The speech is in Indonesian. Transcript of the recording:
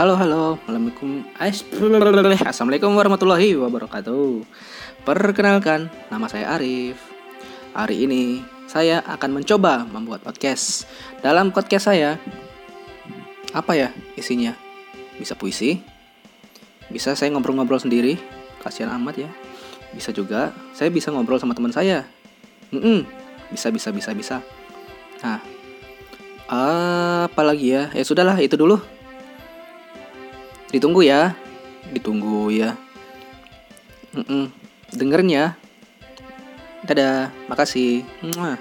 Halo halo, Assalamualaikum. Assalamualaikum warahmatullahi wabarakatuh. Perkenalkan, nama saya Arif. Hari ini saya akan mencoba membuat podcast. Dalam podcast saya Apa ya isinya? Bisa puisi Bisa saya ngobrol-ngobrol sendiri. Kasihan amat ya. Bisa juga saya bisa ngobrol sama teman saya. Mm. Bisa bisa bisa bisa. Nah apa lagi ya? Ya sudahlah, itu dulu. Ditunggu ya. Ditunggu ya. Mm -mm. Dengerin ya. Dadah, makasih. Mwah.